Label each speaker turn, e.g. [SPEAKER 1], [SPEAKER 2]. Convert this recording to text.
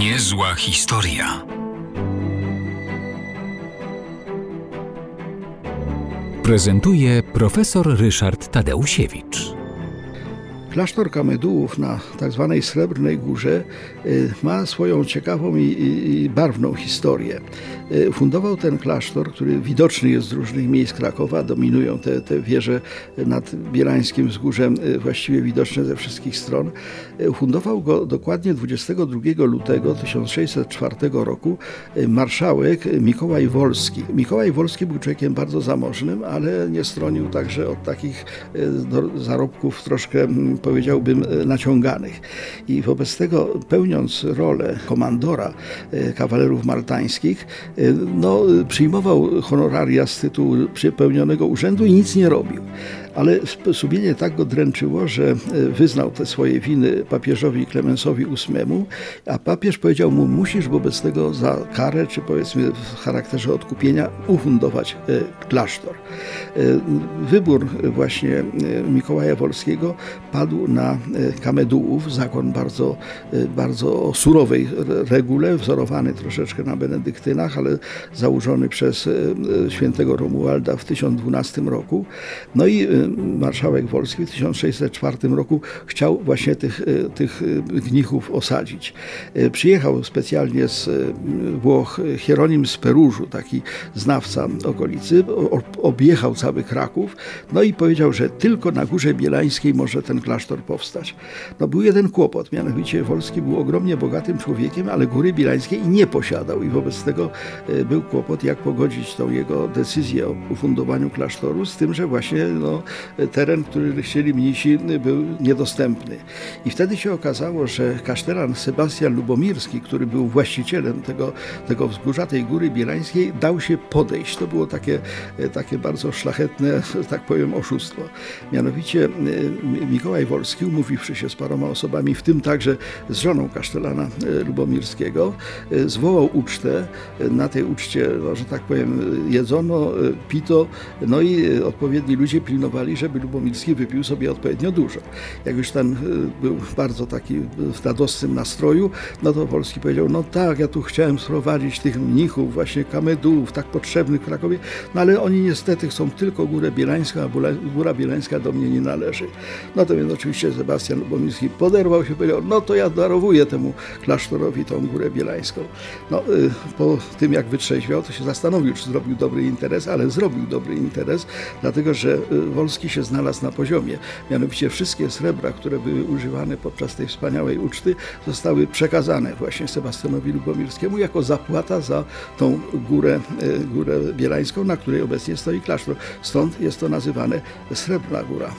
[SPEAKER 1] Niezła historia. Prezentuje profesor Ryszard Tadeusiewicz.
[SPEAKER 2] Klasztor Kamedułów na tak zwanej Srebrnej Górze y, ma swoją ciekawą i, i, barwną historię. Y, fundował ten klasztor, który widoczny jest z różnych miejsc Krakowa, dominują te, te wieże nad Bielańskim Wzgórzem, y, właściwie widoczne ze wszystkich stron. Fundował go dokładnie 22 lutego 1604 roku marszałek Mikołaj Wolski. Mikołaj Wolski był człowiekiem bardzo zamożnym, ale nie stronił także od takich zarobków troszkę mm, powiedziałbym, e, naciąganych. I wobec tego, pełniąc rolę komandora e, kawalerów maltańskich, e, no, przyjmował honoraria z tytułu pełnionego urzędu i nic nie robił ale sumienie tak go dręczyło, że wyznał te swoje winy papieżowi Klemensowi VIII, a papież powiedział mu, musisz wobec tego za karę, czy powiedzmy w charakterze odkupienia, ufundować klasztor. Wybór właśnie Mikołaja Wolskiego padł na e, kamedułów, zakon bardzo, e, bardzo surowej regule, wzorowany troszeczkę na benedyktynach, ale założony przez e, świętego Romualda w 1012 roku. No i marszałek Wolski w 1604 roku chciał właśnie tych, tych gnichów osadzić. Przyjechał specjalnie z Włoch Hieronim z Perużu, taki znawca okolicy, objechał cały Kraków, no i powiedział, że tylko na Górze Bielańskiej może ten klasztor powstać. No był jeden kłopot, mianowicie Wolski był ogromnie bogatym człowiekiem, ale Góry Bielańskiej nie posiadał i wobec tego e, był kłopot, jak pogodzić tą jego decyzję o ufundowaniu klasztoru z tym, że właśnie no, teren, który chcieli mnisi, był niedostępny. I wtedy się okazało, że kasztelan Sebastian Lubomirski, który był właścicielem tego, tego wzgórza, tej Góry Bielańskiej, dał się podejść. To było takie, takie bardzo szlachetne, tak powiem, oszustwo. Mianowicie e, Mikołaj Wolski, umówiwszy się z paroma osobami, w tym także z żoną kasztelana e, Lubomirskiego, e, zwołał ucztę. Na tej uczcie, no, że tak powiem, jedzono, pito, no i odpowiedni ludzie pilnowali, żeby Lubomirski wypił sobie odpowiednio dużo. Jak już ten był bardzo taki w radosnym nastroju, no to Wolski powiedział, no tak, ja tu chciałem sprowadzić tych mnichów, właśnie kamedułów, tak potrzebnych w Krakowie, no ale oni niestety chcą tylko Górę Bielańską, a Góra Bielańska do mnie nie należy. No to więc oczywiście Sebastian Lubomirski poderwał się, powiedział, no to ja darowuję temu klasztorowi tą Górę Bielańską. No, y, po tym jak wytrzeźwiał, to się zastanowił, czy zrobił dobry interes, ale zrobił dobry interes, dlatego że y, Wolski się znalazł na poziomie. Mianowicie wszystkie srebra, które były używane podczas tej wspaniałej uczty, zostały przekazane właśnie Sebastianowi Lubomirskiemu jako zapłata za tą górę, y, górę bielańską, na której obecnie stoi klasztor. Stąd jest to nazywane Srebrna Góra.